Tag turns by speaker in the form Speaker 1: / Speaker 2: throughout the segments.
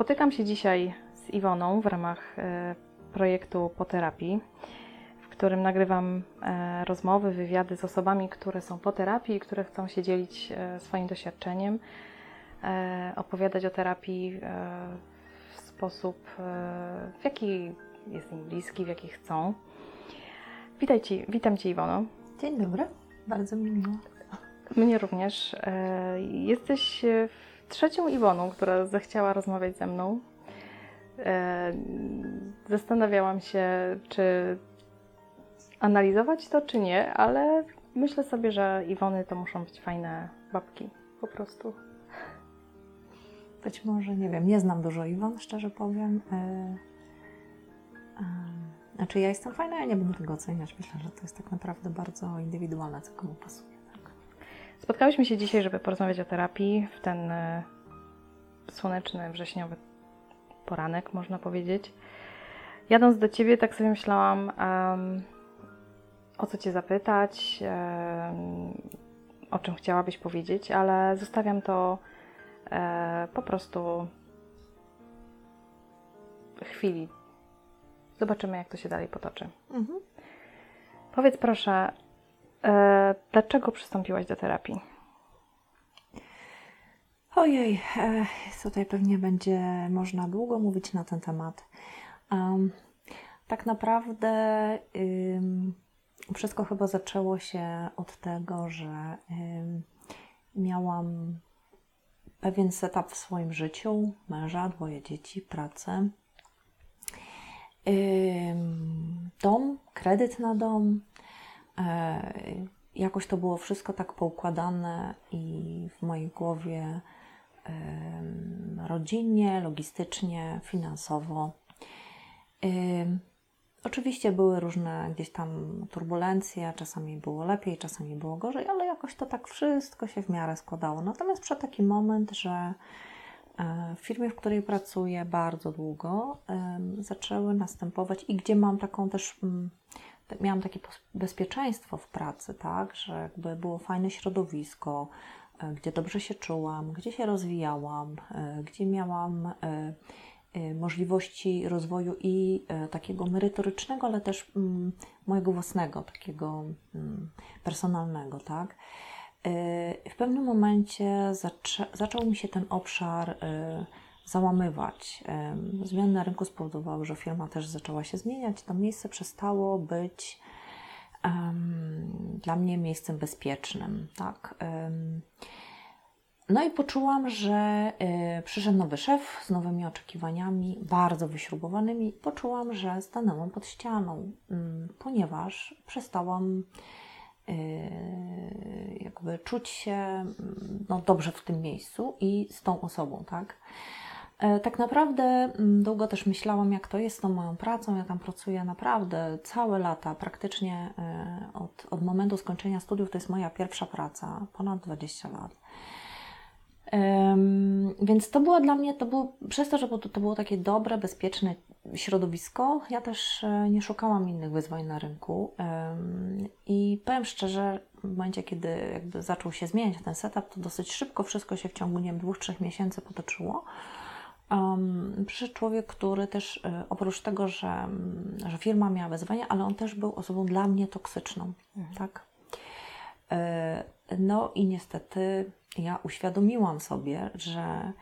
Speaker 1: Spotykam się dzisiaj z Iwoną w ramach e, projektu Po Terapii, w którym nagrywam e, rozmowy, wywiady z osobami, które są po terapii i które chcą się dzielić e, swoim doświadczeniem, opowiadać o terapii w sposób, w jaki jest im bliski, w jaki chcą. Witajcie, witam Cię Iwono.
Speaker 2: Dzień dobry, bardzo mi miło.
Speaker 1: Mnie również. Jesteś trzecią Iwoną, która zechciała rozmawiać ze mną. E, zastanawiałam się, czy analizować to, czy nie, ale myślę sobie, że Iwony to muszą być fajne babki, po prostu.
Speaker 2: Być może, nie wiem, nie znam dużo Iwon, szczerze powiem. E, znaczy ja jestem fajna, ja nie będę tego oceniać. Myślę, że to jest tak naprawdę bardzo indywidualne, co komu pasuje.
Speaker 1: Spotkałyśmy się dzisiaj, żeby porozmawiać o terapii w ten e, słoneczny, wrześniowy poranek, można powiedzieć. Jadąc do Ciebie, tak sobie myślałam, um, o co Cię zapytać, um, o czym chciałabyś powiedzieć, ale zostawiam to um, po prostu chwili. Zobaczymy, jak to się dalej potoczy. Mhm. Powiedz proszę, E, dlaczego przystąpiłaś do terapii?
Speaker 2: Ojej, e, tutaj pewnie będzie można długo mówić na ten temat. Um, tak naprawdę wszystko chyba zaczęło się od tego, że miałam pewien setup w swoim życiu, męża, dwoje dzieci, pracę, dom, kredyt na dom, jakoś to było wszystko tak poukładane i w mojej głowie rodzinnie, logistycznie, finansowo. Oczywiście były różne gdzieś tam turbulencje, czasami było lepiej, czasami było gorzej, ale jakoś to tak wszystko się w miarę składało. Natomiast przyszedł taki moment, że e, w firmie, w której pracuję bardzo długo, zaczęły następować i gdzie mam taką też mm, miałam takie bezpieczeństwo w pracy, tak, że jakby było fajne środowisko, e, gdzie dobrze się czułam, gdzie się rozwijałam, e, gdzie miałam e, możliwości rozwoju i takiego merytorycznego, ale też mm, mojego własnego, takiego mm, personalnego, tak. W pewnym momencie zaczął mi się ten obszar załamywać. Zmiany na rynku spowodowały, że firma też zaczęła się zmieniać. To miejsce przestało być um, dla mnie miejscem bezpiecznym. Tak? No i poczułam, że y, przyszedł nowy szef z nowymi oczekiwaniami, bardzo wyśrubowanymi. Poczułam, że stanęłam pod ścianą, y, ponieważ przestałam y, jakby czuć się no, dobrze w tym miejscu i z tą osobą, tak? E, tak naprawdę mm, długo też myślałam, jak to jest z tą moją pracą. Ja tam pracuję naprawdę całe lata, praktycznie e, od, od momentu skończenia studiów. To jest moja pierwsza praca, ponad 20 lat. Um, więc to było dla mnie, to było, przez to, że to, to było takie dobre, bezpieczne środowisko, ja też e, nie szukałam innych wyzwań na rynku. Um, I powiem szczerze, w momencie, kiedy jakby zaczął się zmieniać ten setup, to dosyć szybko wszystko się w ciągu, nie wiem, dwóch, trzech miesięcy potoczyło um, przyszedł człowiek, który też e, oprócz tego, że, że firma miała wyzwania, ale on też był osobą dla mnie toksyczną, mhm. tak? E, no i niestety ja uświadomiłam sobie, że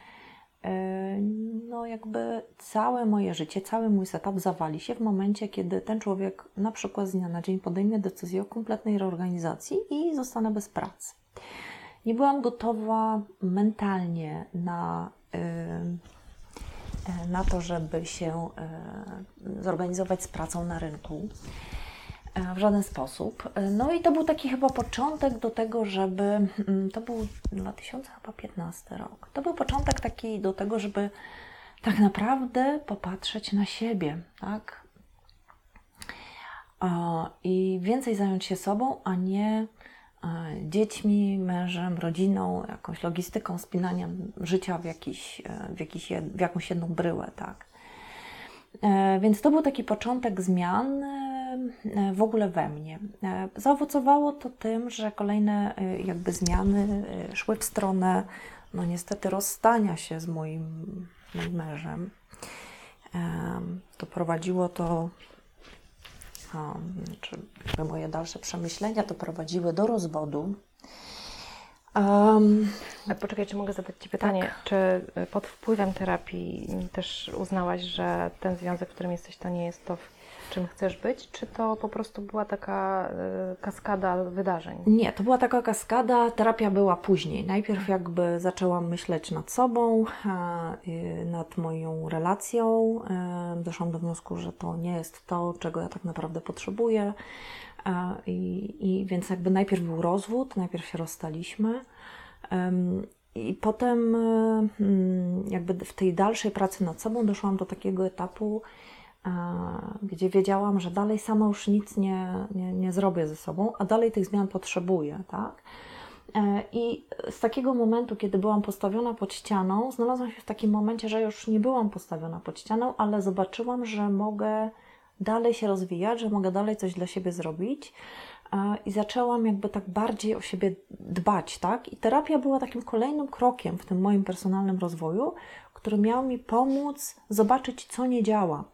Speaker 2: e, no jakby całe moje życie, cały mój setup zawali się w momencie, kiedy ten człowiek na przykład z dnia na dzień podejmie decyzję o kompletnej reorganizacji i zostanę bez pracy. Nie byłam gotowa mentalnie na E, na to, żeby się e, zorganizować z pracą na rynku e, w żaden sposób. No i to był taki chyba początek do tego, żeby, mm, to był 2015 rok, to był początek taki do tego, żeby tak naprawdę popatrzeć na siebie, tak? I więcej zająć się sobą, a nie dziećmi, mężem, rodziną, jakąś logistyką, spinaniem życia w, jakiś, e, w, jakiś, w jakąś jedną bryłę, tak. E, więc to był taki początek zmian e, w ogóle we mnie. Zaowocowało to tym, że kolejne jakby zmiany szły w stronę no niestety rozstania się z moim moim mężem. Doprowadziło to, czy moje dalsze przemyślenia doprowadziły do rozwodu.
Speaker 1: Um, poczekaj, czy mogę zadać Ci pytanie, tak. czy y, pod wpływem terapii też uznałaś, że ten związek, w którym jesteś, to nie jest to, czym chcesz być, czy to po prostu była taka y, kaskada wydarzeń?
Speaker 2: Nie, to była taka kaskada, terapia była później. Najpierw jakby zaczęłam myśleć nad sobą, y, nad moją relacją. Doszłam do wniosku, że to nie jest to, czego ja tak naprawdę potrzebuję. I, i więc jakby najpierw był rozwód, najpierw się rozstaliśmy. I potem, jakby w tej dalszej pracy nad sobą, doszłam do takiego etapu, gdzie wiedziałam, że dalej sama już nic nie, nie, nie zrobię ze sobą, a dalej tych zmian potrzebuję, tak? E, I z takiego momentu, kiedy byłam postawiona pod ścianą, znalazłam się w takim momencie, że już nie byłam postawiona pod ścianą, ale zobaczyłam, że mogę dalej się rozwijać, że mogę dalej coś dla siebie zrobić. E, I zaczęłam jakby tak bardziej o siebie dbać, tak? I terapia była takim kolejnym krokiem w tym moim personalnym rozwoju, który miał mi pomóc zobaczyć, co nie działa.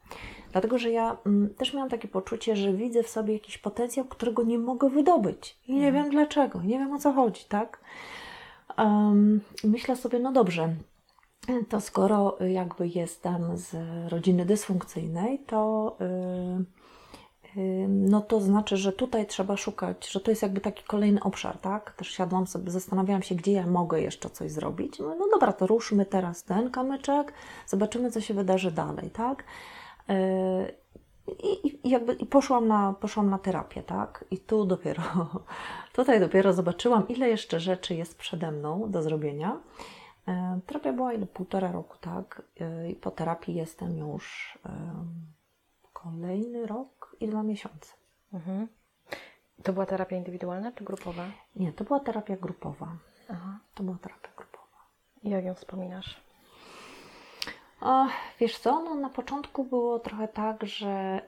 Speaker 2: Dlatego, że ja mm, też miałam takie poczucie, że widzę w sobie jakiś potencjał, którego nie mogę wydobyć. I nie mhm. wiem dlaczego, nie wiem o co chodzi, tak? Um, myślę sobie, no dobrze, to skoro jakby jestem z rodziny dysfunkcyjnej, to. Yy, no to znaczy, że tutaj trzeba szukać, że to jest jakby taki kolejny obszar, tak? Też siadłam sobie, zastanawiałam się, gdzie ja mogę jeszcze coś zrobić. No, no dobra, to ruszmy teraz ten kamyczek, zobaczymy, co się wydarzy dalej, tak? I, i jakby i poszłam, na, poszłam na terapię, tak? I tu dopiero, tutaj dopiero zobaczyłam, ile jeszcze rzeczy jest przede mną do zrobienia. Terapia była ile? Półtora roku, tak? I po terapii jestem już kolejny rok i dwa miesiące. Mhm.
Speaker 1: To była terapia indywidualna czy grupowa?
Speaker 2: Nie, to była terapia grupowa. Aha. To była terapia grupowa.
Speaker 1: I jak ją wspominasz?
Speaker 2: O, wiesz co, no na początku było trochę tak, że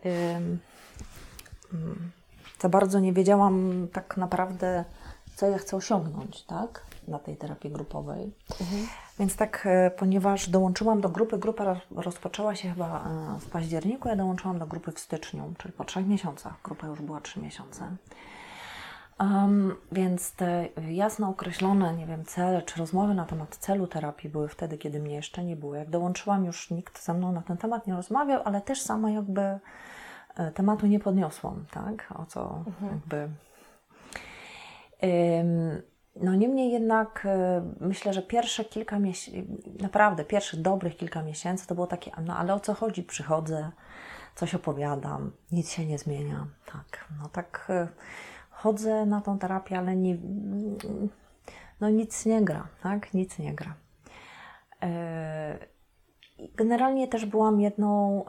Speaker 2: za bardzo nie wiedziałam tak naprawdę, co ja chcę osiągnąć, tak? Na tej terapii grupowej. Mhm. Więc tak, e, ponieważ dołączyłam do grupy, grupa rozpoczęła się chyba e, w październiku, ja dołączyłam do grupy w styczniu, czyli po trzech miesiącach. Grupa już była trzy miesiące. Um, więc te jasno określone, nie wiem, cele czy rozmowy na temat celu terapii były wtedy, kiedy mnie jeszcze nie było. Jak dołączyłam, już nikt ze mną na ten temat nie rozmawiał, ale też sama jakby e, tematu nie podniosłam, tak? O co mhm. jakby. Um, no niemniej jednak e, myślę, że pierwsze kilka miesięcy, naprawdę pierwszych dobrych kilka miesięcy to było takie, no ale o co chodzi? Przychodzę, coś opowiadam, nic się nie zmienia. Tak, no tak e, chodzę na tą terapię, ale nie, no nic nie gra, tak? Nic nie gra. E, generalnie też byłam jedną,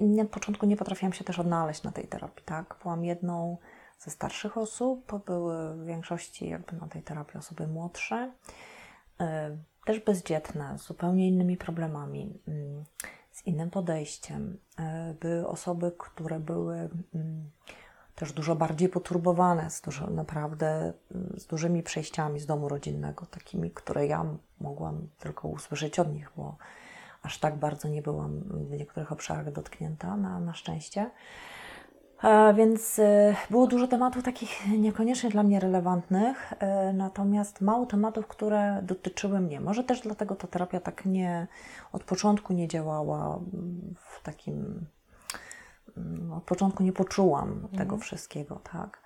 Speaker 2: na początku nie potrafiłam się też odnaleźć na tej terapii, tak? Byłam jedną ze starszych osób, były w większości jakby na tej terapii osoby młodsze, e, też bezdzietne, z zupełnie innymi problemami, mm, z innym podejściem. E, były osoby, które były mm, też dużo bardziej poturbowane, z dużo, naprawdę mm, z dużymi przejściami z domu rodzinnego, takimi, które ja mogłam tylko usłyszeć od nich, bo aż tak bardzo nie byłam w niektórych obszarach dotknięta, na, na szczęście. Więc e, było dużo tematów takich niekoniecznie dla mnie relevantnych, e, natomiast mało tematów, które dotyczyły mnie. Może też dlatego ta terapia tak nie od początku nie działała w takim. Mm, od początku nie poczułam mhm. tego wszystkiego, tak.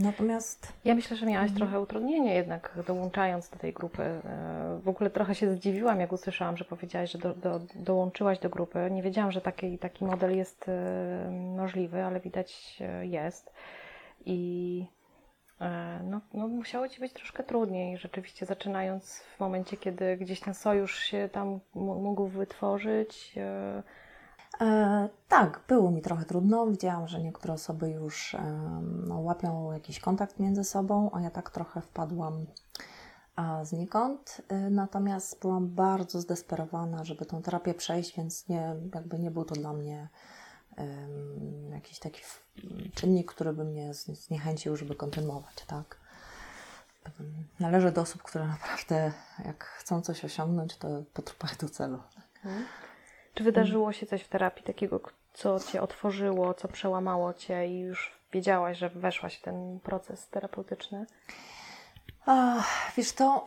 Speaker 2: Natomiast.
Speaker 1: Ja myślę, że miałaś mhm. trochę utrudnienie jednak dołączając do tej grupy. E, w ogóle trochę się zdziwiłam, jak usłyszałam, że powiedziałaś, że do, do, dołączyłaś do grupy. Nie wiedziałam, że taki, taki model jest e, możliwy, ale widać e, jest. I no, no, musiało ci być troszkę trudniej, rzeczywiście zaczynając w momencie, kiedy gdzieś ten sojusz się tam mógł wytworzyć
Speaker 2: E, tak, było mi trochę trudno. Widziałam, że niektóre osoby już e, no, łapią jakiś kontakt między sobą, a ja tak trochę wpadłam a, znikąd. E, natomiast byłam bardzo zdesperowana, żeby tą terapię przejść, więc nie, jakby nie był to dla mnie jakiś taki czynnik, który by mnie zniechęcił, żeby kontynuować, tak. należę do osób, które naprawdę jak chcą coś osiągnąć, to potrwają do celu.
Speaker 1: Mhm. Czy wydarzyło się coś w terapii takiego, co Cię otworzyło, co przełamało Cię i już wiedziałaś, że weszłaś w ten proces terapeutyczny?
Speaker 2: Ach, wiesz to,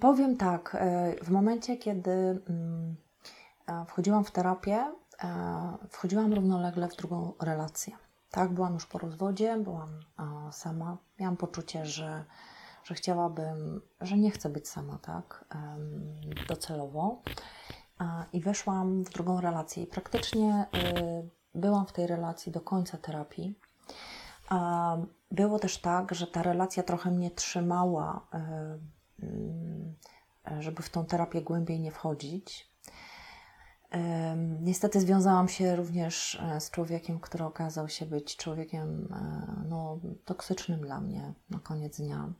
Speaker 2: powiem tak, y, w momencie, kiedy y, wchodziłam w terapię, wchodziłam równolegle w drugą relację. Tak, byłam już po rozwodzie, byłam sama. Miałam poczucie, że, że chciałabym, że nie chcę być sama, tak, docelowo. I weszłam w drugą relację i praktycznie byłam w tej relacji do końca terapii. Było też tak, że ta relacja trochę mnie trzymała, e, mm, żeby w tą terapię głębiej nie wchodzić. Niestety związałam się również z człowiekiem, który okazał się być człowiekiem no, toksycznym dla mnie na koniec dnia.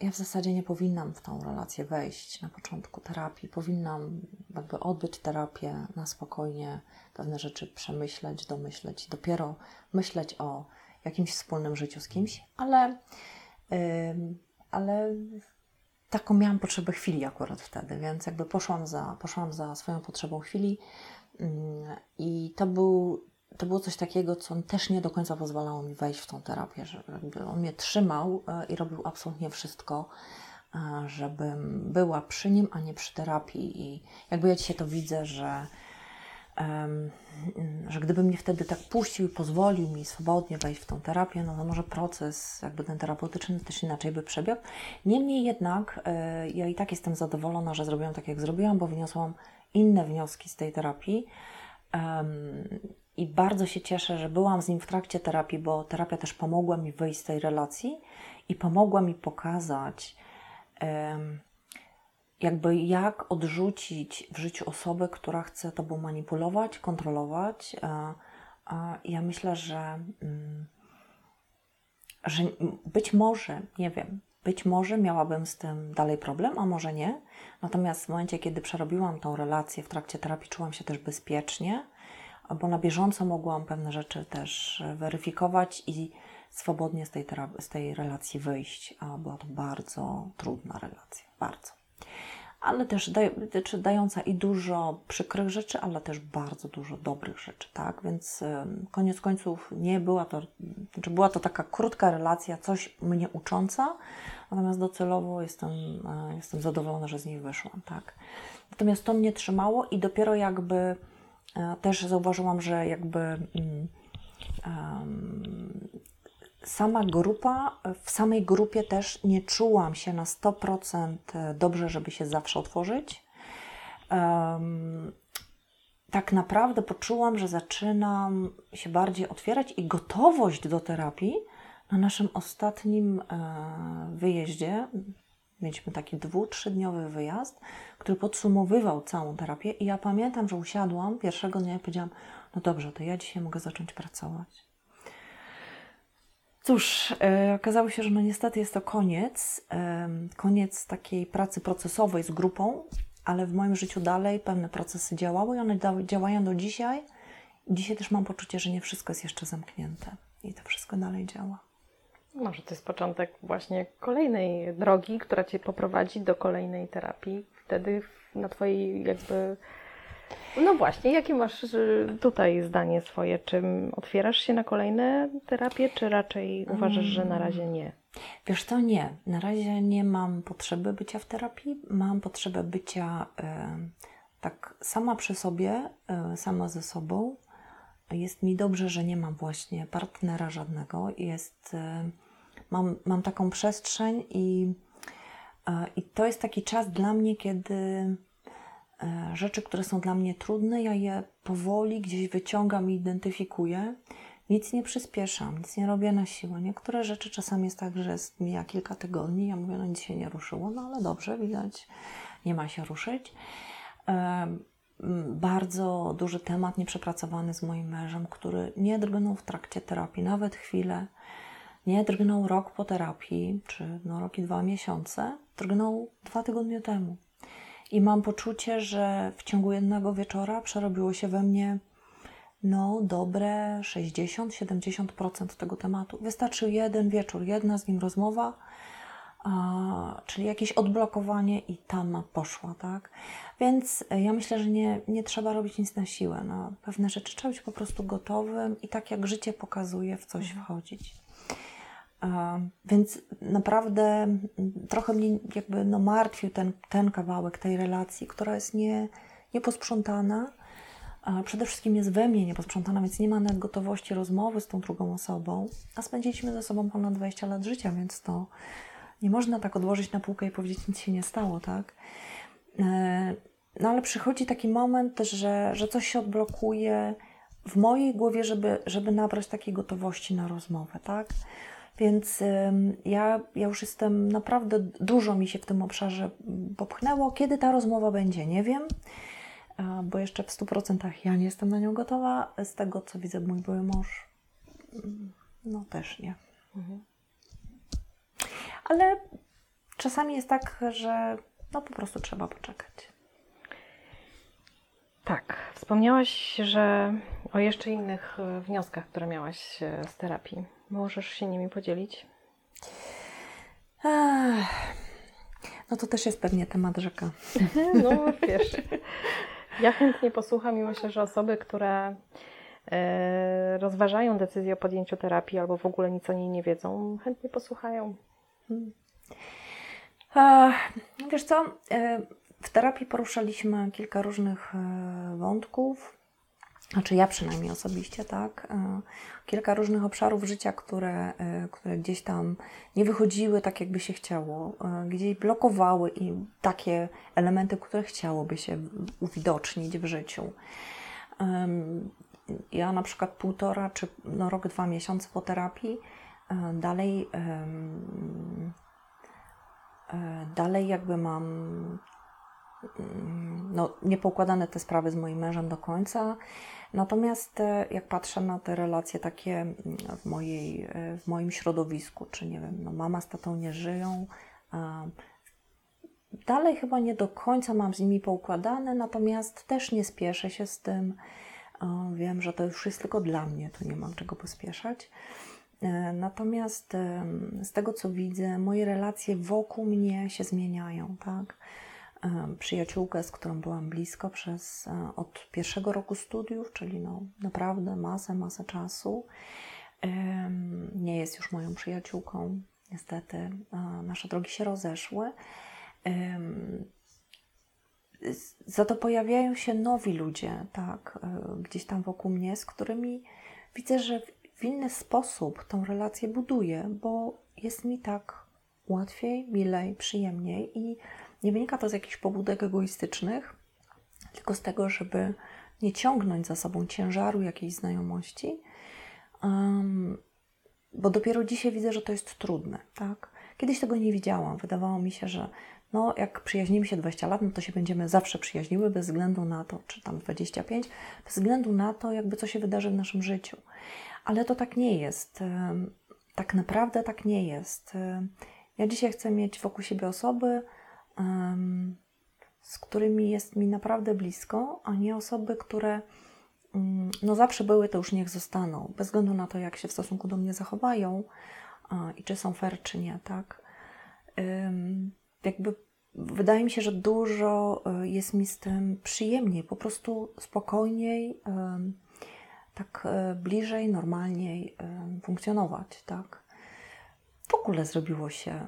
Speaker 2: Ja w zasadzie nie powinnam w tą relację wejść na początku terapii. Powinnam jakby odbyć terapię na spokojnie, pewne rzeczy przemyśleć, domyśleć, dopiero myśleć o jakimś wspólnym życiu z kimś, ale, yy, ale taką miałam potrzebę chwili akurat wtedy, więc jakby poszłam za, poszłam za swoją potrzebą chwili yy, i to, był, to było coś takiego, co też nie do końca pozwalało mi wejść w tą terapię, że on mnie trzymał yy, i robił absolutnie wszystko, yy, żebym była przy nim, a nie przy terapii i jakby ja dzisiaj to widzę, że że gdyby mnie wtedy tak puścił i pozwolił mi swobodnie wejść w tą terapię, no to może proces jakby ten terapeutyczny też inaczej by przebiegł. Niemniej jednak e, ja i tak jestem zadowolona, że zrobiłam tak, jak zrobiłam, bo wyniosłam inne wnioski z tej terapii. I bardzo się cieszę, że byłam z nim w trakcie terapii, bo terapia też pomogła mi wyjść z tej relacji i pomogła mi pokazać, jakby jak odrzucić w życiu osobę, która chce tobą manipulować, kontrolować. Ja myślę, że, mm, że być może, nie wiem, być może miałabym z tym dalej problem, a może nie. Natomiast w momencie, kiedy przerobiłam tą relację w trakcie terapii, czułam się też bezpiecznie, bo na bieżąco mogłam pewne rzeczy też weryfikować i swobodnie z tej, z tej relacji wyjść. A była to bardzo trudna relacja, bardzo ale też daj, dająca i dużo przykrych rzeczy, ale też bardzo dużo dobrych rzeczy, tak? Więc koniec końców nie była to, znaczy była to taka krótka relacja, coś mnie ucząca, natomiast docelowo jestem, e, jestem zadowolona, że z niej wyszłam, tak? Natomiast to mnie trzymało i dopiero jakby e, też zauważyłam, że jakby um, sama grupa, w samej grupie też nie czułam się na 100% dobrze, żeby się zawsze otworzyć. Tak naprawdę poczułam, że zaczynam się bardziej otwierać i gotowość do terapii na naszym ostatnim e, wyjeździe. Mieliśmy taki dwu, trzydniowy wyjazd, który podsumowywał całą terapię i ja pamiętam, że usiadłam pierwszego dnia i powiedziałam, no dobrze, to ja dzisiaj mogę zacząć pracować. Cóż, e, okazało się, że no niestety jest to koniec, e, koniec takiej pracy procesowej z grupą, ale w moim życiu dalej pewne procesy działały i one działają do dzisiaj. Dzisiaj też mam poczucie, że nie wszystko jest jeszcze zamknięte i to wszystko dalej działa.
Speaker 1: Może to jest początek właśnie kolejnej drogi, która Cię poprowadzi do kolejnej terapii. Wtedy na Twojej jakby no właśnie, jakie masz y, tutaj zdanie swoje? Czy otwierasz się na kolejne terapie, czy raczej uważasz, że na razie nie?
Speaker 2: Wiesz to nie. Na razie nie mam potrzeby bycia w terapii. Mam potrzebę bycia e, tak sama przy sobie, e, sama ze sobą. Jest mi dobrze, że nie mam właśnie partnera żadnego. Jest, e, mam, mam taką przestrzeń i, i to jest taki czas dla mnie, kiedy E, rzeczy, które są dla mnie trudne, ja je powoli gdzieś wyciągam i identyfikuję. Nic nie przyspieszam, nic nie robię na siłę. Niektóre rzeczy czasami jest tak, że jest, mija kilka tygodni, ja mówię, no nic się nie ruszyło, no ale dobrze, widać, nie ma się ruszyć. Bardzo duży temat nieprzepracowany z moim mężem, który nie drgnął w trakcie terapii, nawet chwilę. Nie drgnął rok po terapii, czy no rok i dwa miesiące, drgnął dwa tygodnie temu. I mam poczucie, że w ciągu jednego wieczora przerobiło się we mnie no dobre 60-70% tego tematu. Wystarczy jeden wieczór, jedna z nim rozmowa, czyli jakieś odblokowanie i tam poszła, tak? Więc ja myślę, że nie, nie trzeba robić nic na siłę. No, pewne rzeczy trzeba być po prostu gotowym i tak jak życie pokazuje, w coś
Speaker 1: Mhm.
Speaker 2: wchodzić. Więc naprawdę trochę mnie jakby no, martwił ten, ten kawałek tej relacji, która jest nie, nieposprzątana. Przede wszystkim jest we mnie nieposprzątana, więc nie ma nawet gotowości rozmowy z tą drugą osobą. A spędziliśmy ze sobą ponad 20 lat życia, więc to nie można tak odłożyć na półkę i powiedzieć, nic się nie stało, tak? E, No ale przychodzi taki moment, że, że coś się odblokuje w mojej głowie, żeby, żeby nabrać takiej gotowości na rozmowę, tak? Więc ja, ja już jestem naprawdę, dużo mi się w tym obszarze popchnęło. Kiedy ta rozmowa będzie, nie wiem, a, bo jeszcze w 100% ja nie jestem na nią gotowa. Z tego, co widzę, mój były mąż, mm, no też nie.
Speaker 1: Mhm.
Speaker 2: Ale czasami jest tak, że no po prostu trzeba poczekać.
Speaker 1: Tak, wspomniałaś, że o jeszcze innych e, wnioskach, które miałaś e, z terapii. Możesz się nimi podzielić?
Speaker 2: No to też jest pewnie temat rzeka.
Speaker 1: No wiesz, ja chętnie posłucham i myślę, że osoby, które e, rozważają decyzję o podjęciu terapii albo w ogóle nic o niej nie wiedzą, chętnie posłuchają.
Speaker 2: Wiesz co, e, w terapii poruszaliśmy kilka różnych e, wątków, znaczy ja przynajmniej osobiście, tak? E, Kilka różnych obszarów życia, które, które gdzieś tam nie wychodziły tak, jakby się chciało, gdzieś blokowały i takie elementy, które chciałoby się uwidocznić w życiu. Ja na przykład półtora czy no, rok, dwa miesiące po terapii dalej em, E, Dalej jakby mam mm, no, niepoukładane te sprawy z moim mężem do końca. Natomiast e, jak patrzę na te relacje takie mm, w, mojej, e, w moim środowisku, czy nie wiem, no mama z tatą nie żyją, dalej chyba nie do końca mam z nimi poukładane, natomiast też nie spieszę się z tym. E, Wiem, że to już jest tylko dla mnie, tu nie mam czego pospieszać. E, Natomiast z tego, co widzę, moje relacje wokół mnie się zmieniają, tak? Em, Przyjaciółkę, z którą byłam blisko przez e, od pierwszego roku studiów, czyli no naprawdę masę, masę czasu, nie jest już moją przyjaciółką. Niestety e, nasze drogi się rozeszły. Za to pojawiają się nowi ludzie, tak, e, gdzieś tam wokół mnie, z którymi widzę, że w- w inny sposób tą relację buduję, bo jest mi tak łatwiej, milej, przyjemniej i nie wynika to z jakichś pobudek egoistycznych, tylko z tego, żeby nie ciągnąć za sobą ciężaru jakiejś znajomości, Em, bo dopiero dzisiaj widzę, że to jest trudne, tak? Kiedyś tego nie widziałam. Wydawało mi się, że no, jak przyjaźnimy się 20 lat, no to się będziemy zawsze przyjaźniły, bez względu na to, czy tam 25, bez względu na to, jakby co się wydarzy w naszym życiu. Ale to tak nie jest. Tak naprawdę tak nie jest. Ja dzisiaj chcę mieć wokół siebie osoby, z którymi jest mi naprawdę blisko, a nie osoby, które mm, no zawsze były, to już niech zostaną, bez względu na to, jak się w stosunku do mnie zachowają i czy są fair, czy nie, tak? Jakby wydaje mi się, że dużo y, jest mi z tym przyjemniej, po prostu spokojniej, tak y, bliżej, normalniej ym, funkcjonować, tak? W ogóle zrobiło się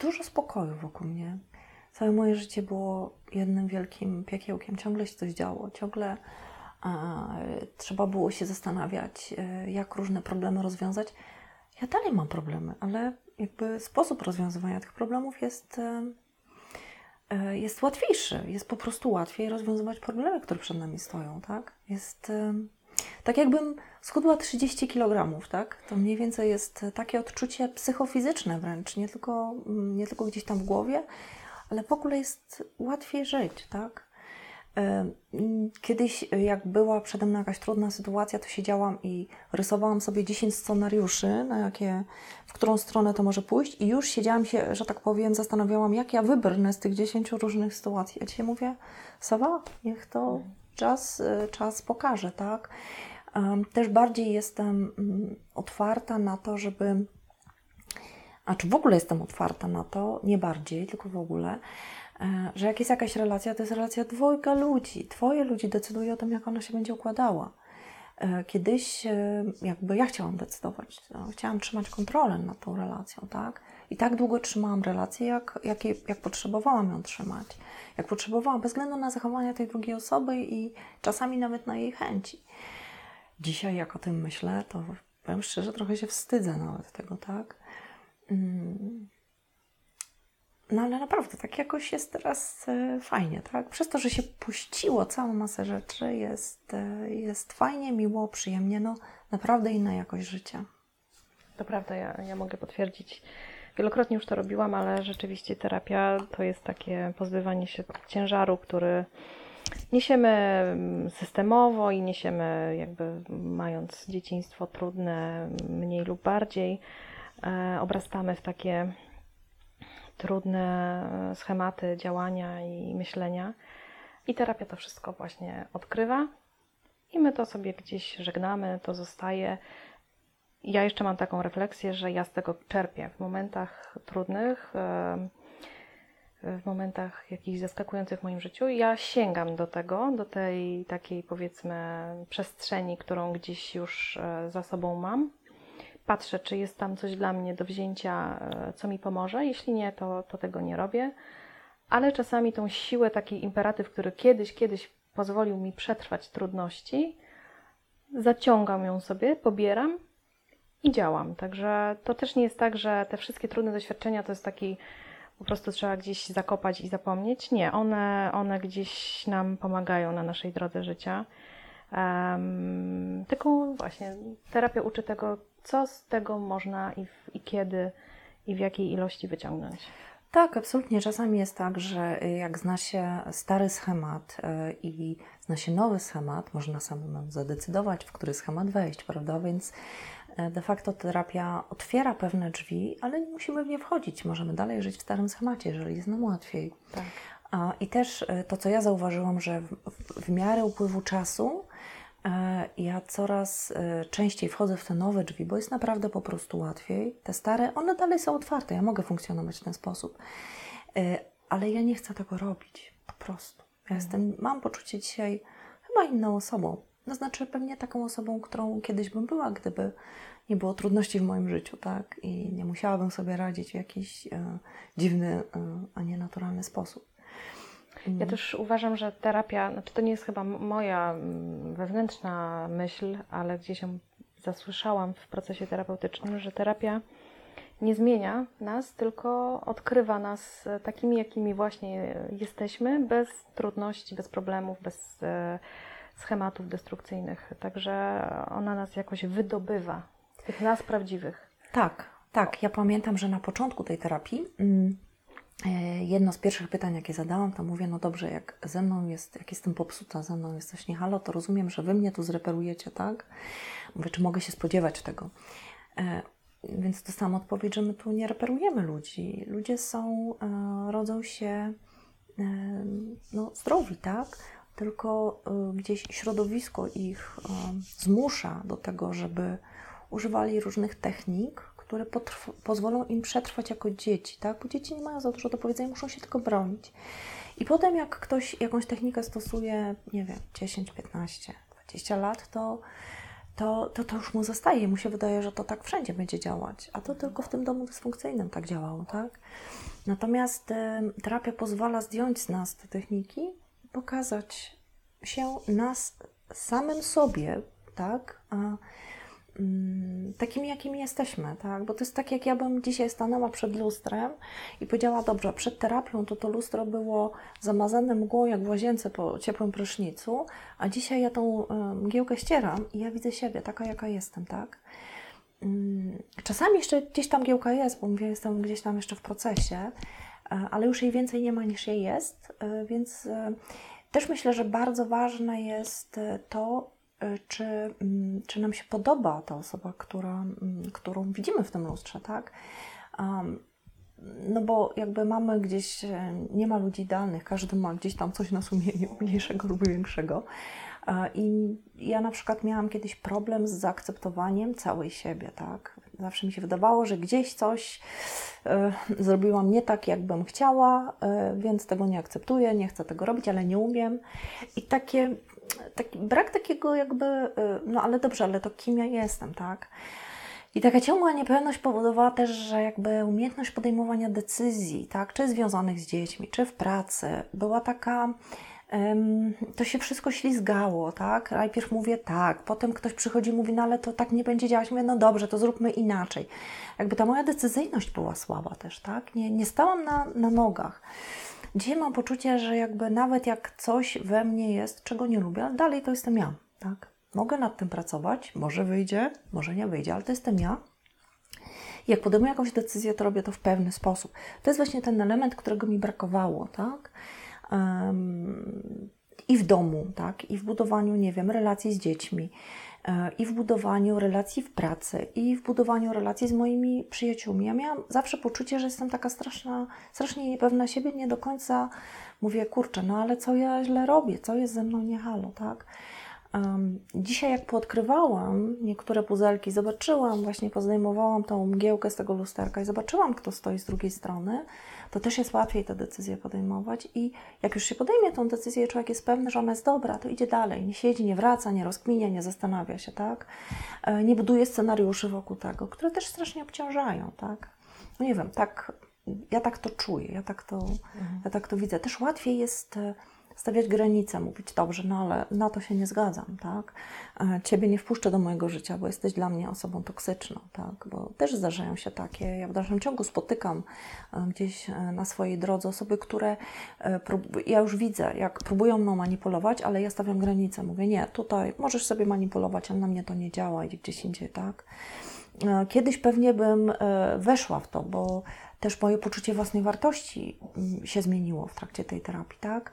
Speaker 2: dużo spokoju wokół mnie. Całe moje życie było jednym wielkim piekiełkiem. Ciągle się coś działo, ciągle trzeba było się zastanawiać, e, jak różne problemy rozwiązać. Ja dalej mam problemy, ale jakby sposób rozwiązywania tych problemów jest, e, e, jest łatwiejszy. Jest po prostu łatwiej rozwiązywać problemy, które przed nami stoją, tak? Jest e, tak jakbym schudła 30 kg, tak? To mniej więcej jest takie odczucie psychofizyczne wręcz, nie tylko, mm, nie tylko gdzieś tam w głowie, ale w ogóle jest łatwiej żyć, tak? Mm, Kiedyś, e, jak była przede mną jakaś trudna sytuacja, to siedziałam i rysowałam sobie 10 scenariuszy, na jakie, w którą stronę to może pójść, i już siedziałam się, że tak powiem, zastanawiałam, jak ja wybrnę z tych 10 różnych sytuacji. A dzisiaj mówię, Sowa, niech to czas, y, czas pokaże, tak? Też bardziej jestem mm, otwarta na to, żeby, a czy w ogóle jestem otwarta na to, nie bardziej, tylko w ogóle, e, że jak jest jakaś relacja, to jest relacja dwojga ludzi. Twoje ludzi decyduje o tym, jak ona się będzie układała. E, kiedyś e, jakby ja chciałam decydować, no, chciałam trzymać kontrolę nad tą relacją, tak? I tak długo trzymałam relację, jak, jak, jak potrzebowałam ją trzymać. Jak potrzebowałam, bez względu na zachowania tej drugiej osoby i czasami nawet na jej chęci. Dzisiaj, jak o tym myślę, to powiem szczerze, trochę się wstydzę nawet tego, tak? Mm. No ale naprawdę, tak jakoś jest teraz e, fajnie, tak? Przez to, że się puściło całą masę rzeczy, jest, e, jest fajnie, miło, przyjemnie, no naprawdę inna jakość życia.
Speaker 1: To prawda, ja, ja mogę potwierdzić. Wielokrotnie już to robiłam, ale rzeczywiście terapia to jest takie pozbywanie się ciężaru, który niesiemy mm, systemowo i niesiemy jakby mając dzieciństwo trudne, mniej lub bardziej, e, obrastamy w takie trudne schematy działania i myślenia. I terapia to wszystko właśnie odkrywa i my to sobie gdzieś żegnamy, to zostaje. Ja jeszcze mam taką refleksję, że ja z tego czerpię w momentach trudnych, w momentach jakichś zaskakujących w moim życiu. Ja sięgam do tego, do tej takiej powiedzmy przestrzeni, którą gdzieś już e, za sobą mam patrzę, czy jest tam coś dla mnie do wzięcia, e, co mi pomoże. Jeśli nie, to, to tego nie robię. Ale czasami tą siłę, taki imperatyw, który kiedyś, kiedyś pozwolił mi przetrwać trudności, zaciągam ją sobie, pobieram i działam. Także to też nie jest tak, że te wszystkie trudne doświadczenia to jest taki po prostu trzeba gdzieś zakopać i zapomnieć. Nie, one, one gdzieś nam pomagają na naszej drodze życia. Um, tylko właśnie terapia uczy tego, co z tego można i, w, i kiedy i w jakiej ilości wyciągnąć.
Speaker 2: Tak, absolutnie. Czasami jest tak, że jak zna się stary schemat y, i zna się nowy schemat, można samemu zadecydować, w który schemat wejść, prawda? Więc y, de facto terapia otwiera pewne drzwi, ale nie musimy w nie wchodzić. Możemy dalej żyć w starym schemacie, jeżeli jest nam łatwiej.
Speaker 1: Tak.
Speaker 2: I też y, to, co ja zauważyłam, że w, w miarę upływu czasu ja coraz e, częściej wchodzę w te nowe drzwi, bo jest naprawdę po prostu łatwiej. Te stare, one dalej są otwarte, ja mogę funkcjonować w ten sposób, e, ale ja nie chcę tego robić, po prostu. Ja mhm. jestem, mam poczucie dzisiaj chyba inną osobą. To znaczy pewnie taką osobą, którą kiedyś bym była, gdyby nie było trudności w moim życiu, tak? I nie musiałabym sobie radzić w jakiś e, dziwny, e, a nie naturalny sposób.
Speaker 1: Ja mhm. też uważam, że terapia, znaczy to nie jest chyba moja wewnętrzna myśl, ale gdzieś ją zasłyszałam w procesie terapeutycznym, że terapia nie zmienia nas, tylko odkrywa nas takimi, jakimi właśnie jesteśmy, bez trudności, bez problemów, bez e, schematów destrukcyjnych. Także ona nas jakoś wydobywa, tych nas prawdziwych.
Speaker 2: Tak, tak. Ja pamiętam, że na początku tej terapii. Mm, E, jedno z pierwszych pytań, jakie zadałam, to mówię, no dobrze, jak ze mną jest, jak jestem popsuta, ze mną jest coś nie halo, to rozumiem, że Wy mnie tu zreperujecie, tak? Mówię, czy mogę się spodziewać tego? E, więc dostałam odpowiedź, że my tu nie reperujemy ludzi. Ludzie są, e, rodzą się no, zdrowi, tak? Tylko gdzieś środowisko ich zmusza do tego, żeby używali różnych technik, które pozwolą im przetrwać jako dzieci, tak? Bo dzieci nie mają za dużo do powiedzenia, muszą się tylko bronić. I potem jak ktoś jakąś technikę stosuje, nie wiem, 10, 15, 20 lat, to, to, to, to już mu zostaje. Mu się wydaje, że to tak wszędzie będzie działać, a to tylko w tym domu dysfunkcyjnym tak działało, tak? Natomiast y, terapia pozwala zdjąć z nas te techniki pokazać się nas samym sobie, tak? A, takimi, jakimi jesteśmy, tak? Bo to jest tak, jak ja bym dzisiaj stanęła przed lustrem i powiedziała, dobrze, przed terapią to to lustro było zamazane mgłą, jak w łazience po ciepłym prysznicu, a dzisiaj ja tą mgiełkę ścieram i ja widzę siebie, taka, jaka jestem, tak? Mm, czasami jeszcze gdzieś tam mgiełka jest, bo mówię, jestem gdzieś tam jeszcze w procesie, e, ale już jej więcej nie ma niż jej jest, e, więc e, też myślę, że bardzo ważne jest to, czy, mm, czy nam się podoba ta osoba, która, mm, którą widzimy w tym lustrze, tak? Um, no bo jakby mamy gdzieś, e, nie ma ludzi idealnych, każdy ma gdzieś tam coś na sumieniu, mniejszego lub większego. E, I ja na przykład miałam kiedyś problem z zaakceptowaniem całej siebie, tak? Zawsze mi się wydawało, że gdzieś coś zrobiłam nie tak, jakbym chciała, więc tego nie akceptuję, nie chcę tego robić, ale nie umiem. I takie, taki brak takiego jakby, y, no ale dobrze, ale to kim ja jestem, tak? I taka ciągła niepewność powodowała też, że jakby umiejętność podejmowania decyzji, tak, czy związanych z dziećmi, czy w pracy, była taka to się wszystko ślizgało, tak? Najpierw mówię tak, potem ktoś przychodzi i mówi, no ale to tak nie będzie działać. Mówię, no dobrze, to zróbmy inaczej. Jakby ta moja decyzyjność była słaba też, tak? Nie, nie stałam na, na nogach. Dzisiaj mam poczucie, że jakby nawet jak coś we mnie jest, czego nie lubię, ale dalej to jestem ja, tak? Mogę nad tym pracować, może wyjdzie, może nie wyjdzie, ale to jestem ja. Jak podejmuję jakąś decyzję, to robię to w pewny sposób. To jest właśnie ten element, którego mi brakowało, tak? i w domu, tak, i w budowaniu, nie wiem, relacji z dziećmi, i w budowaniu relacji w pracy, i w budowaniu relacji z moimi przyjaciółmi. Ja miałam zawsze poczucie, że jestem taka straszna, strasznie niepewna siebie, nie do końca mówię, kurczę, no ale co ja źle robię, co jest ze mną nie halo, tak? Um, dzisiaj jak poodkrywałam niektóre puzelki, zobaczyłam, właśnie pozdejmowałam tą mgiełkę z tego lusterka i zobaczyłam, kto stoi z drugiej strony, to też jest łatwiej te decyzje podejmować i jak już się podejmie tą decyzję, człowiek jest pewny, że ona jest dobra, to idzie dalej, nie siedzi, nie wraca, nie rozkminia, nie zastanawia się, tak? E, nie buduje scenariuszy wokół tego, które też strasznie obciążają, tak? No nie wiem, tak, ja tak to czuję, ja tak to, mhm. ja tak to widzę. Też łatwiej jest e, stawiać granice, mówić dobrze, no ale na to się nie zgadzam, tak? E, ciebie nie wpuszczę do mojego życia, bo jesteś dla mnie osobą toksyczną, tak? Bo też zdarzają się takie, ja w dalszym ciągu spotykam e, gdzieś e, na swojej drodze osoby, które ja już widzę, jak próbują mną manipulować, ale ja stawiam granice, mówię nie, tutaj możesz sobie manipulować, ale na mnie to nie działa, idzie gdzieś indziej, tak? Kiedyś pewnie bym weszła w to, bo też moje poczucie własnej wartości mm, się zmieniło w trakcie tej terapii, tak?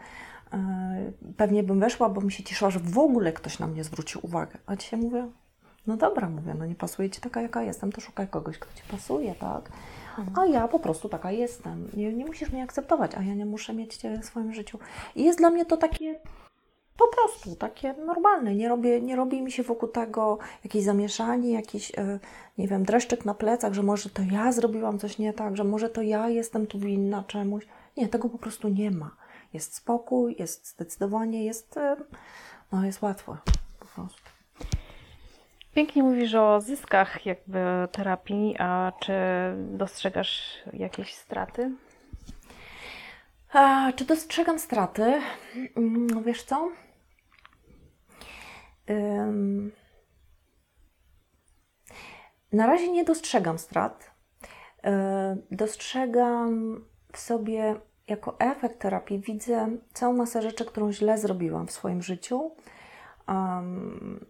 Speaker 2: E, pewnie bym weszła, bo mi się cieszyła, że w ogóle ktoś na mnie zwrócił uwagę. A dzisiaj mówię, no dobra, mówię, no nie pasuje Ci taka, jaka jestem, to szukaj kogoś, kto Ci pasuje, tak? A ja po prostu taka jestem. Nie, nie musisz mnie akceptować, a ja nie muszę mieć Cię w swoim życiu. I jest dla mnie to takie po prostu takie normalne. Nie, robię, nie robi mi się wokół tego jakieś zamieszanie, jakiś, e, nie wiem, dreszczyk na plecach, że może to ja zrobiłam coś nie tak, że może to ja jestem tu winna czemuś. Nie, tego po prostu nie ma jest spokój, jest zdecydowanie, jest, e, no, jest łatwo po prostu.
Speaker 1: Pięknie mówisz o zyskach jakby terapii, a czy dostrzegasz jakieś straty?
Speaker 2: A, czy dostrzegam straty? No wiesz co? Na razie nie dostrzegam strat. E, dostrzegam w sobie jako efekt terapii widzę całą masę rzeczy, którą źle zrobiłam w swoim życiu um,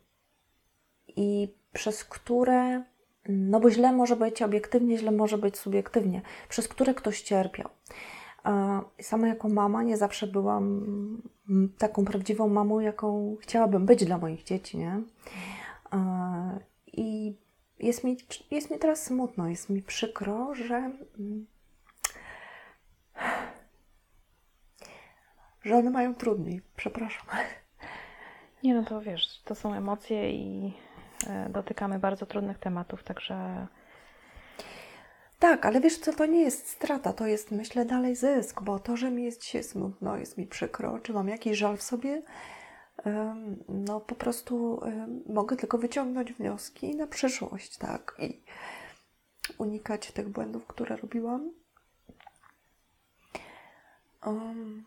Speaker 2: i przez które, no bo źle może być obiektywnie, źle może być subiektywnie, przez które ktoś cierpiał. Sama jako mama nie zawsze byłam taką prawdziwą mamą, jaką chciałabym być dla moich dzieci, nie? I jest mi, jest mi teraz smutno, jest mi przykro, że że one mają trudniej. Przepraszam.
Speaker 1: Nie, no to wiesz, to są emocje i e, dotykamy bardzo trudnych tematów, także.
Speaker 2: Tak, ale wiesz co, to nie jest strata, to jest myślę dalej zysk, bo to, że mi jest dzisiaj smutno, jest mi przykro, czy mam jakiś żal w sobie, no po prostu mogę tylko wyciągnąć wnioski na przyszłość, tak, i unikać tych błędów, które robiłam. Um,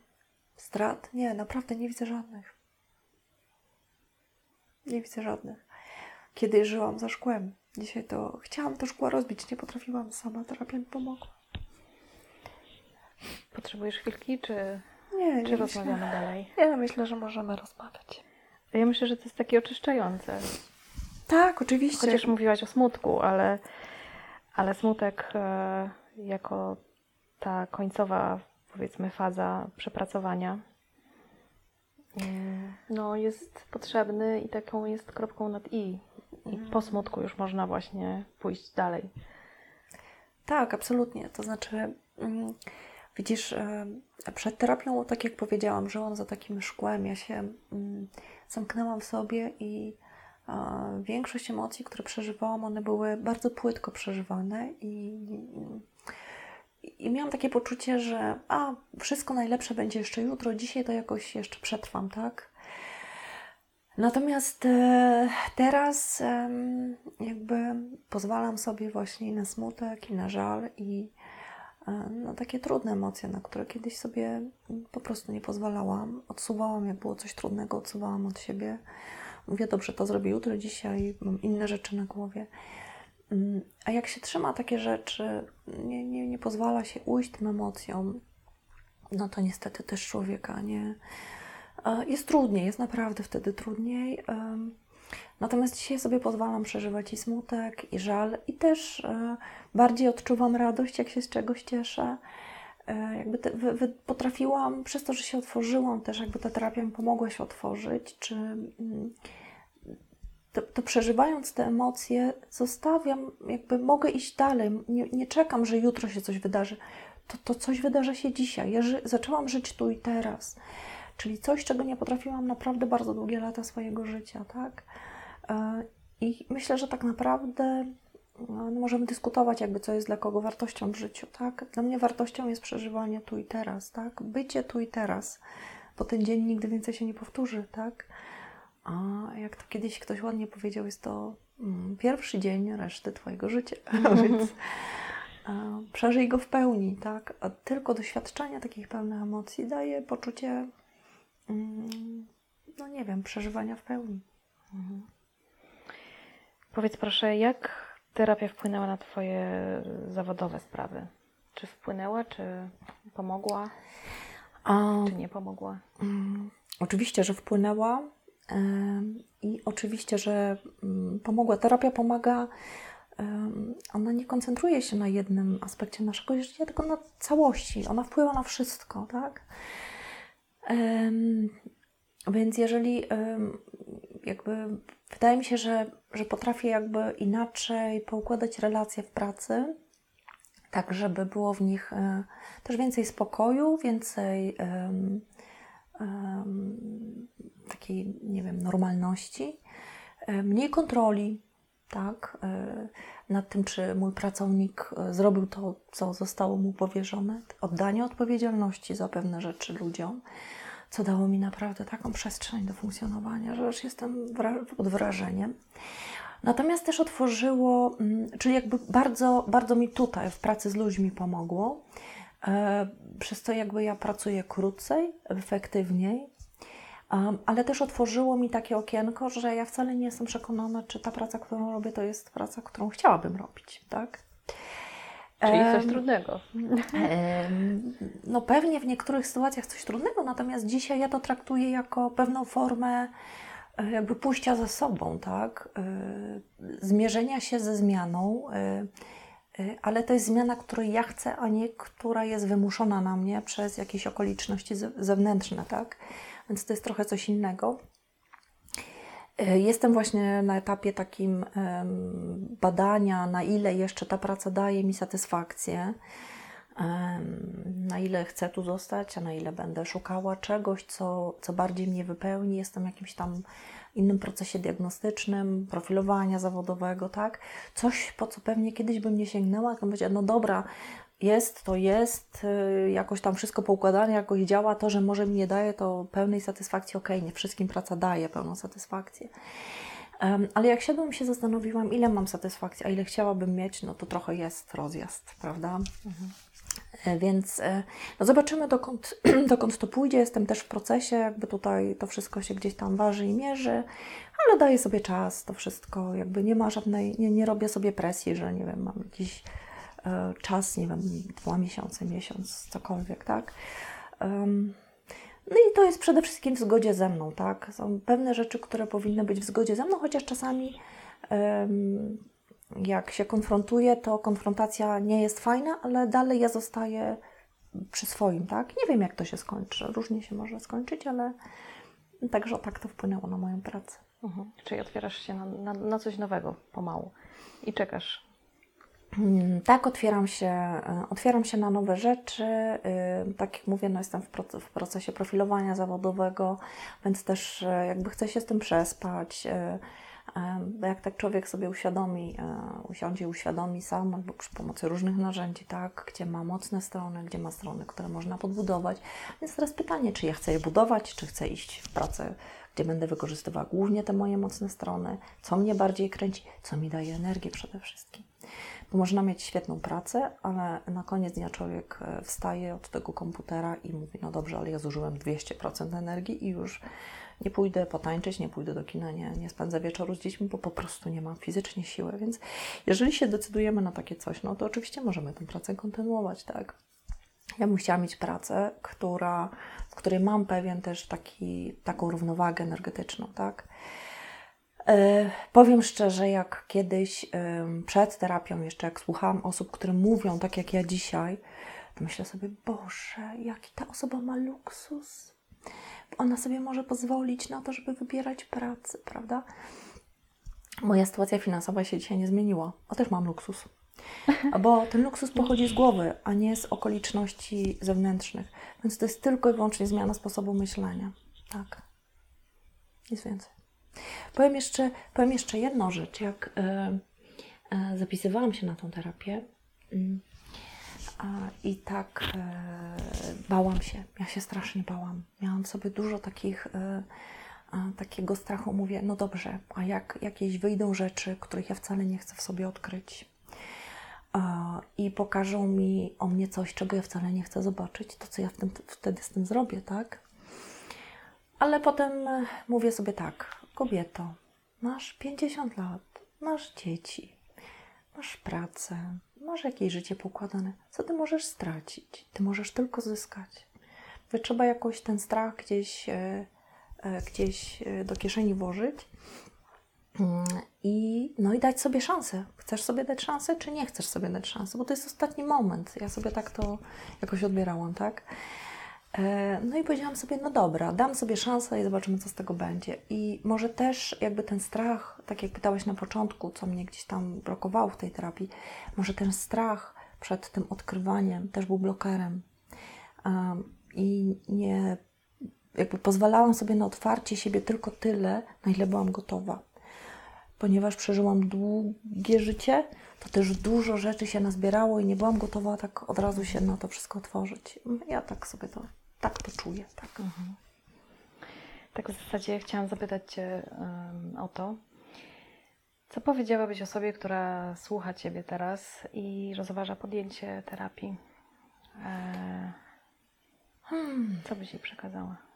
Speaker 2: Strat? Nie, naprawdę nie widzę żadnych. Nie widzę żadnych. Kiedyś żyłam za szkłem. Dzisiaj to chciałam to szkło rozbić, nie potrafiłam sama. Terapia mi pomogła.
Speaker 1: Potrzebujesz chwilki, czy,
Speaker 2: nie,
Speaker 1: czy nie rozmawiamy myślę. dalej?
Speaker 2: Ja myślę, że możemy rozmawiać.
Speaker 1: Ja myślę, że to jest takie oczyszczające.
Speaker 2: Tak, oczywiście.
Speaker 1: Chociaż mówiłaś o smutku, ale, ale smutek e, jako ta końcowa powiedzmy faza przepracowania mm, no, jest potrzebny i taką jest kropką nad i. I po smutku już można właśnie pójść dalej.
Speaker 2: Tak, absolutnie. To znaczy, mm, widzisz, e, przed terapią, tak jak powiedziałam, żyłam za takim szkłem. Ja się mm, zamknęłam w sobie i większość emocji, które przeżywałam, one były bardzo płytko przeżywane i, i miałam takie poczucie, że a, wszystko najlepsze będzie jeszcze jutro, dzisiaj to jakoś jeszcze przetrwam, tak? Natomiast e, teraz jakby pozwalam sobie właśnie na smutek i na żal i e, na takie trudne emocje, na które kiedyś sobie po prostu nie pozwalałam. Odsuwałam, jak było coś trudnego, odsuwałam od siebie. Mówię, dobrze, to zrobię jutro, dzisiaj mam inne rzeczy na głowie. Mm, a jak się trzyma takie rzeczy, nie, nie, nie pozwala się ujść tym emocjom, no to niestety też człowieka nie. Jest trudniej, jest naprawdę wtedy trudniej. Natomiast dzisiaj sobie pozwalam przeżywać i smutek, i żal, i też e, bardziej odczuwam radość, jak się z czegoś cieszę. E, jakby te, potrafiłam, przez to, że się otworzyłam, też jakby ta terapia mi pomogła się otworzyć, czy mm, to, to, przeżywając te emocje, zostawiam, jakby mogę iść dalej. Nie, nie czekam, że jutro się coś wydarzy. To, to coś wydarza się dzisiaj. Ja ży, zaczęłam żyć tu i teraz. Czyli coś, czego nie potrafiłam naprawdę bardzo długie lata swojego życia, tak? E, I myślę, że tak naprawdę no, możemy dyskutować, jakby co jest dla kogo wartością w życiu, tak? Dla mnie wartością jest przeżywanie tu i teraz, tak? Bycie tu i teraz, bo ten dzień nigdy więcej się nie powtórzy, tak? A jak to kiedyś ktoś ładnie powiedział, jest to mm, pierwszy dzień reszty Twojego życia, więc a, przeżyj go w pełni, tak? A tylko doświadczenie takich pełnych emocji daje poczucie, mm, no nie wiem, przeżywania w pełni. Mhm.
Speaker 1: Powiedz proszę, jak terapia wpłynęła na Twoje zawodowe sprawy? Czy wpłynęła, czy pomogła, A, czy nie pomogła?
Speaker 2: Um, oczywiście, że wpłynęła. I oczywiście, że mm, pomogła. Terapia pomaga, ona nie koncentruje się na jednym aspekcie naszego życia, tylko na całości. Ona wpływa na wszystko, tak? Więc jeżeli jakby wydaje mi się, że, że potrafię jakby inaczej poukładać relacje w pracy, tak żeby było w nich e, też więcej spokoju, więcej takiej, nie wiem, normalności, e, mniej kontroli, tak, e, nad tym, czy mój pracownik e, zrobił to, co zostało mu powierzone, oddanie odpowiedzialności za pewne rzeczy ludziom, co dało mi naprawdę taką przestrzeń do funkcjonowania, że już jestem pod wrażeniem. Natomiast też otworzyło, mm, czyli jakby bardzo, bardzo mi tutaj w pracy z ludźmi pomogło, przez to jakby ja pracuję krócej, efektywniej, ale też otworzyło mi takie okienko, że ja wcale nie jestem przekonana, czy ta praca, którą robię, to jest praca, którą chciałabym robić, tak?
Speaker 1: Czyli coś trudnego.
Speaker 2: No pewnie w niektórych sytuacjach coś trudnego, natomiast dzisiaj ja to traktuję jako pewną formę e, jakby pójścia za sobą, tak? E, zmierzenia się ze zmianą, e, ale to jest zmiana, której ja chcę, a nie która jest wymuszona na mnie przez jakieś okoliczności zewnętrzne, tak? więc to jest trochę coś innego. E, jestem właśnie na etapie takim badania, na ile jeszcze ta praca daje mi satysfakcję, na ile chcę tu zostać, a na ile będę szukała czegoś, co, co bardziej mnie wypełni. Jestem jakimś tam innym procesie diagnostycznym, profilowania zawodowego, tak? Coś, po co pewnie kiedyś bym nie sięgnęła, to będzie, no dobra, jest, to jest, y, jakoś tam wszystko poukładane, jakoś działa, to, że może mi nie daje to pełnej satysfakcji, okej, okay, nie wszystkim praca daje pełną satysfakcję. Um, ale jak siadłam się zastanowiłam, ile mam satysfakcji, a ile chciałabym mieć, no to trochę jest rozjazd, prawda? Mhm. E, więc e, no zobaczymy, dokąd, dokąd to pójdzie. Jestem też w procesie, jakby tutaj to wszystko się gdzieś tam waży i mierzy, ale daję sobie czas, to wszystko, jakby nie ma żadnej, nie, nie robię sobie presji, że nie wiem, mam jakiś E, czas, nie wiem, dwa miesiące, miesiąc, cokolwiek, tak? No i to jest przede wszystkim w zgodzie ze mną, tak? Są pewne rzeczy, które powinny być w zgodzie ze mną, chociaż czasami jak się konfrontuję, to konfrontacja nie jest fajna, ale dalej ja zostaję przy swoim, tak? Nie wiem, jak to się skończy. Różnie się może skończyć, ale także tak to wpłynęło na moją pracę.
Speaker 1: Mhm. Czyli otwierasz się na, na, na coś nowego pomału i czekasz
Speaker 2: Mm, tak, otwieram się, e, otwieram się na nowe rzeczy. Y, tak jak mówię, no jestem w procesie profilowania zawodowego, więc też e, jakby chcę się z tym przespać. E, jak tak człowiek sobie uświadomi, usiądzie i uświadomi sam, albo przy pomocy różnych narzędzi, tak, gdzie ma mocne strony, gdzie ma strony, które można podbudować. Więc teraz pytanie, czy ja chcę je budować, czy chcę iść w pracę, gdzie będę wykorzystywała głównie te moje mocne strony, co mnie bardziej kręci, co mi daje energię przede wszystkim. Bo można mieć świetną pracę, ale na koniec dnia człowiek e, wstaje od tego komputera i mówi: No dobrze, ale ja zużyłem 200% energii i już nie pójdę potańczyć, nie pójdę do kina, nie, nie spędzę wieczoru z dziećmi, bo po prostu nie mam fizycznie siły. Więc jeżeli się decydujemy na takie coś, no to oczywiście możemy tę pracę kontynuować, tak? Ja bym chciała mieć pracę, która, w której mam pewien też taki, taką równowagę energetyczną, tak? E, powiem szczerze, jak kiedyś przed terapią, jeszcze jak słuchałam osób, które mówią tak jak ja dzisiaj, to myślę sobie, Boże, jaki ta osoba ma luksus. Ona sobie może pozwolić na to, żeby wybierać pracę, prawda? Moja sytuacja finansowa się dzisiaj nie zmieniła, a też mam luksus. Bo ten luksus pochodzi z głowy, a nie z okoliczności zewnętrznych. Więc to jest tylko i wyłącznie zmiana sposobu myślenia. Tak. Nic więcej. Powiem jeszcze, powiem jeszcze jedną rzecz. Jak e, e, zapisywałam się na tą terapię mm, i tak e, bałam się, ja się strasznie bałam. Miałam w sobie dużo takich, takiego strachu. Mówię, no dobrze, a jak jakieś wyjdą rzeczy, których ja wcale nie chcę w sobie odkryć? i pokażą mi o mnie coś, czego ja wcale nie chcę zobaczyć, to co ja wtedy z tym zrobię, tak? Ale potem mówię sobie tak, Kobieto, masz 50 lat, masz dzieci, masz pracę, masz jakieś życie pokładane. Co ty możesz stracić? Ty możesz tylko zyskać. Trzeba jakoś ten strach gdzieś, e, e, gdzieś e, do kieszeni włożyć mm, i, no i dać sobie szansę. Chcesz sobie dać szansę, czy nie chcesz sobie dać szansę? Bo to jest ostatni moment. Ja sobie tak to jakoś odbierałam, tak? E, no i powiedziałam sobie, no dobra, dam sobie szansę i zobaczymy, co z tego będzie. I może też jakby ten strach, tak jak pytałaś na początku, co mnie gdzieś tam blokowało w tej terapii, może ten strach przed tym odkrywaniem też był blokerem. I nie, jakby pozwalałam sobie na otwarcie siebie tylko tyle, na ile byłam gotowa. Ponieważ przeżyłam długie życie, to też dużo rzeczy się nazbierało i nie byłam gotowa tak od razu się na to wszystko otworzyć. Ja tak sobie to tak to czuję. Tak. Mhm.
Speaker 1: tak w zasadzie chciałam zapytać Cię um, o to, co powiedziałabyś osobie, która słucha Ciebie teraz i rozważa podjęcie terapii? E, hmm. Co byś jej przekazała?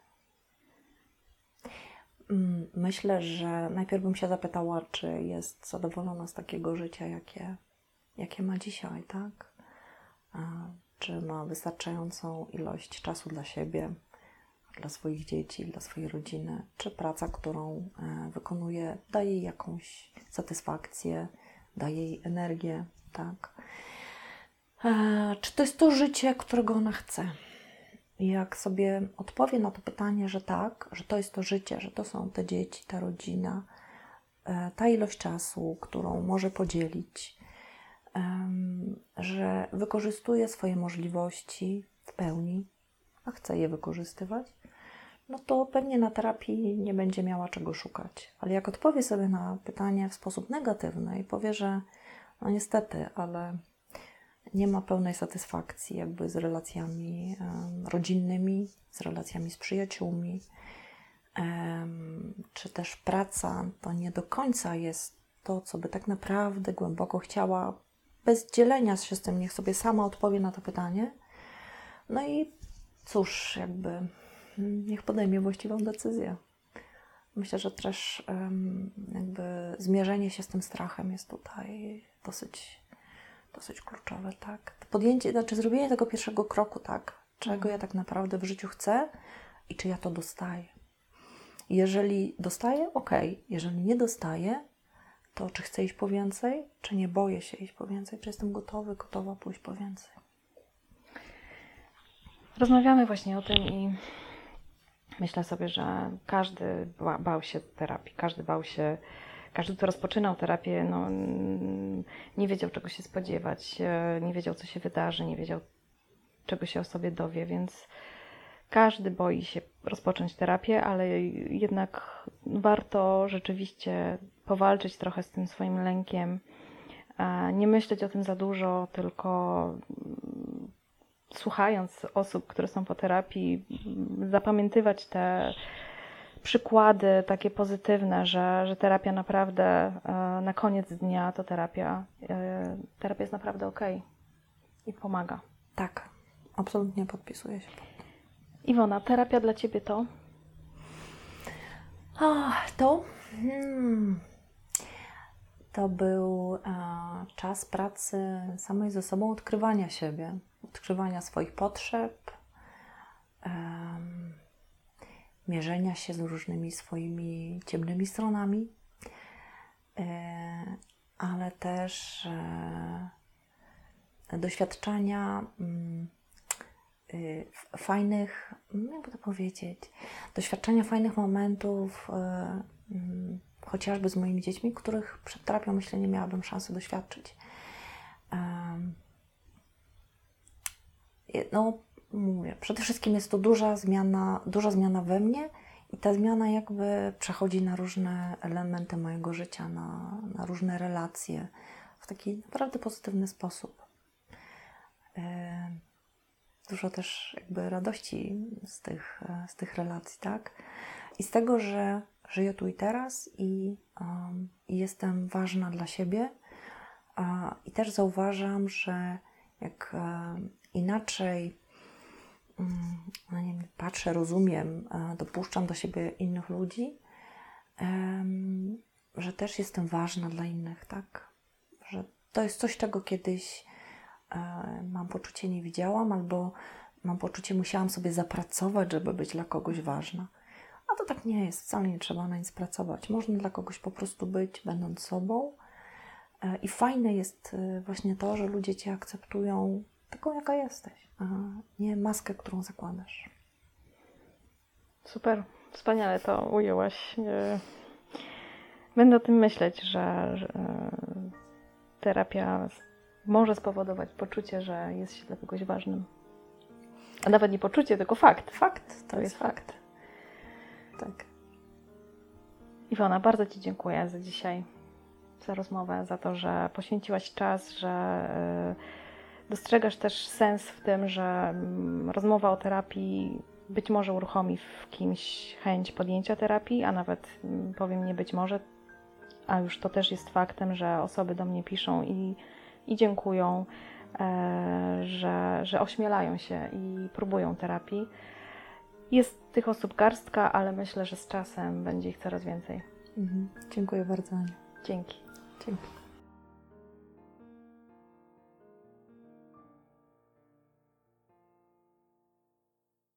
Speaker 2: Mm, myślę, że najpierw bym się zapytała, czy jest zadowolona z takiego życia, jakie, jakie ma dzisiaj, tak? czy ma wystarczającą ilość czasu dla siebie, dla swoich dzieci, dla swojej rodziny, czy praca, którą e, wykonuje, daje jej jakąś satysfakcję, daje jej energię, tak? E, czy to jest to życie, którego ona chce? Jak sobie odpowie na to pytanie, że tak, że to jest to życie, że to są te dzieci, ta rodzina, e, ta ilość czasu, którą może podzielić, że wykorzystuje swoje możliwości w pełni, a chce je wykorzystywać, no to pewnie na terapii nie będzie miała czego szukać. Ale jak odpowie sobie na pytanie w sposób negatywny i powie, że no niestety, ale nie ma pełnej satysfakcji jakby z relacjami rodzinnymi, z relacjami z przyjaciółmi, czy też praca to nie do końca jest to, co by tak naprawdę głęboko chciała bez dzielenia się z tym, niech sobie sama odpowie na to pytanie. No i cóż, jakby mm, niech podejmie właściwą decyzję. Myślę, że też jakby zmierzenie się z tym strachem jest tutaj dosyć, dosyć kluczowe, tak? Podjęcie, znaczy zrobienie tego pierwszego kroku, tak? Czego ja tak naprawdę w życiu chcę i czy ja to dostaję. Jeżeli dostaję, ok. Jeżeli nie dostaję, to, czy chcę iść po więcej, czy nie boję się iść po więcej, czy jestem gotowy, gotowa pójść po więcej.
Speaker 1: Rozmawiamy właśnie o tym i myślę sobie, że każdy bał się terapii, każdy bał się każdy, kto rozpoczynał terapię, no, mm, nie wiedział czego się spodziewać, e, nie wiedział co się wydarzy, nie wiedział czego się o sobie dowie, więc każdy boi się rozpocząć terapię, ale jednak warto rzeczywiście powalczyć trochę z tym swoim lękiem, nie myśleć o tym za dużo, tylko mm, słuchając osób, które są po terapii, zapamiętywać te przykłady takie pozytywne, że, że terapia naprawdę e, na koniec dnia to terapia, e, terapia jest naprawdę ok i pomaga.
Speaker 2: Tak, absolutnie podpisuję się.
Speaker 1: Iwona, terapia dla Ciebie to?
Speaker 2: A, to? Hmm. To był e, czas pracy samej ze sobą, odkrywania siebie, odkrywania swoich potrzeb, em, mierzenia się z różnymi swoimi ciemnymi stronami, e, ale też e, doświadczania mm, f- fajnych, mm, jakby to powiedzieć, doświadczenia fajnych momentów, mm, chociażby z moimi dziećmi, których przed terapią myślę nie miałabym szansy doświadczyć. No, mówię, przede wszystkim jest to duża zmiana, duża zmiana we mnie i ta zmiana jakby przechodzi na różne elementy mojego życia, na, na różne relacje w taki naprawdę pozytywny sposób. Em, Dużo też jakby radości z tych, e, z tych relacji, tak? I z tego, że żyję tu i teraz i, um, i jestem ważna dla siebie. I też zauważam, że jak e, inaczej mm, no nie wiem, patrzę, rozumiem, dopuszczam do siebie innych ludzi, że też jestem ważna dla innych, tak? Że to jest coś, czego kiedyś e, mam poczucie nie widziałam, albo mam poczucie musiałam sobie zapracować, żeby być dla kogoś ważna. A to tak nie jest, wcale nie trzeba na nic pracować. Można dla kogoś po prostu być, będąc sobą. E, I fajne jest e, właśnie to, że ludzie cię akceptują taką, jaka jesteś, a nie maskę, którą zakładasz.
Speaker 1: Super, wspaniale to ujęłaś. E, Będę o tym myśleć, że, że e, terapia może spowodować poczucie, że jest się dla kogoś ważnym. A nawet nie poczucie, tylko fakt.
Speaker 2: Fakt,
Speaker 1: To jest fakt.
Speaker 2: Tak.
Speaker 1: Iwona, bardzo Ci dziękuję za dzisiaj, za rozmowę, za to, że poświęciłaś czas, że e, dostrzegasz też sens w tym, że mm, rozmowa o terapii być może uruchomi w kimś chęć podjęcia terapii, a nawet mm, powiem nie być może, a już to też jest faktem, że osoby do mnie piszą i, i dziękują, e, że, że ośmielają się i próbują terapii. Jest tych osób garstka, ale myślę, że z czasem będzie ich coraz więcej.
Speaker 2: Mhm. Dziękuję bardzo, Aniu.
Speaker 1: Dzięki.
Speaker 2: Dzięki.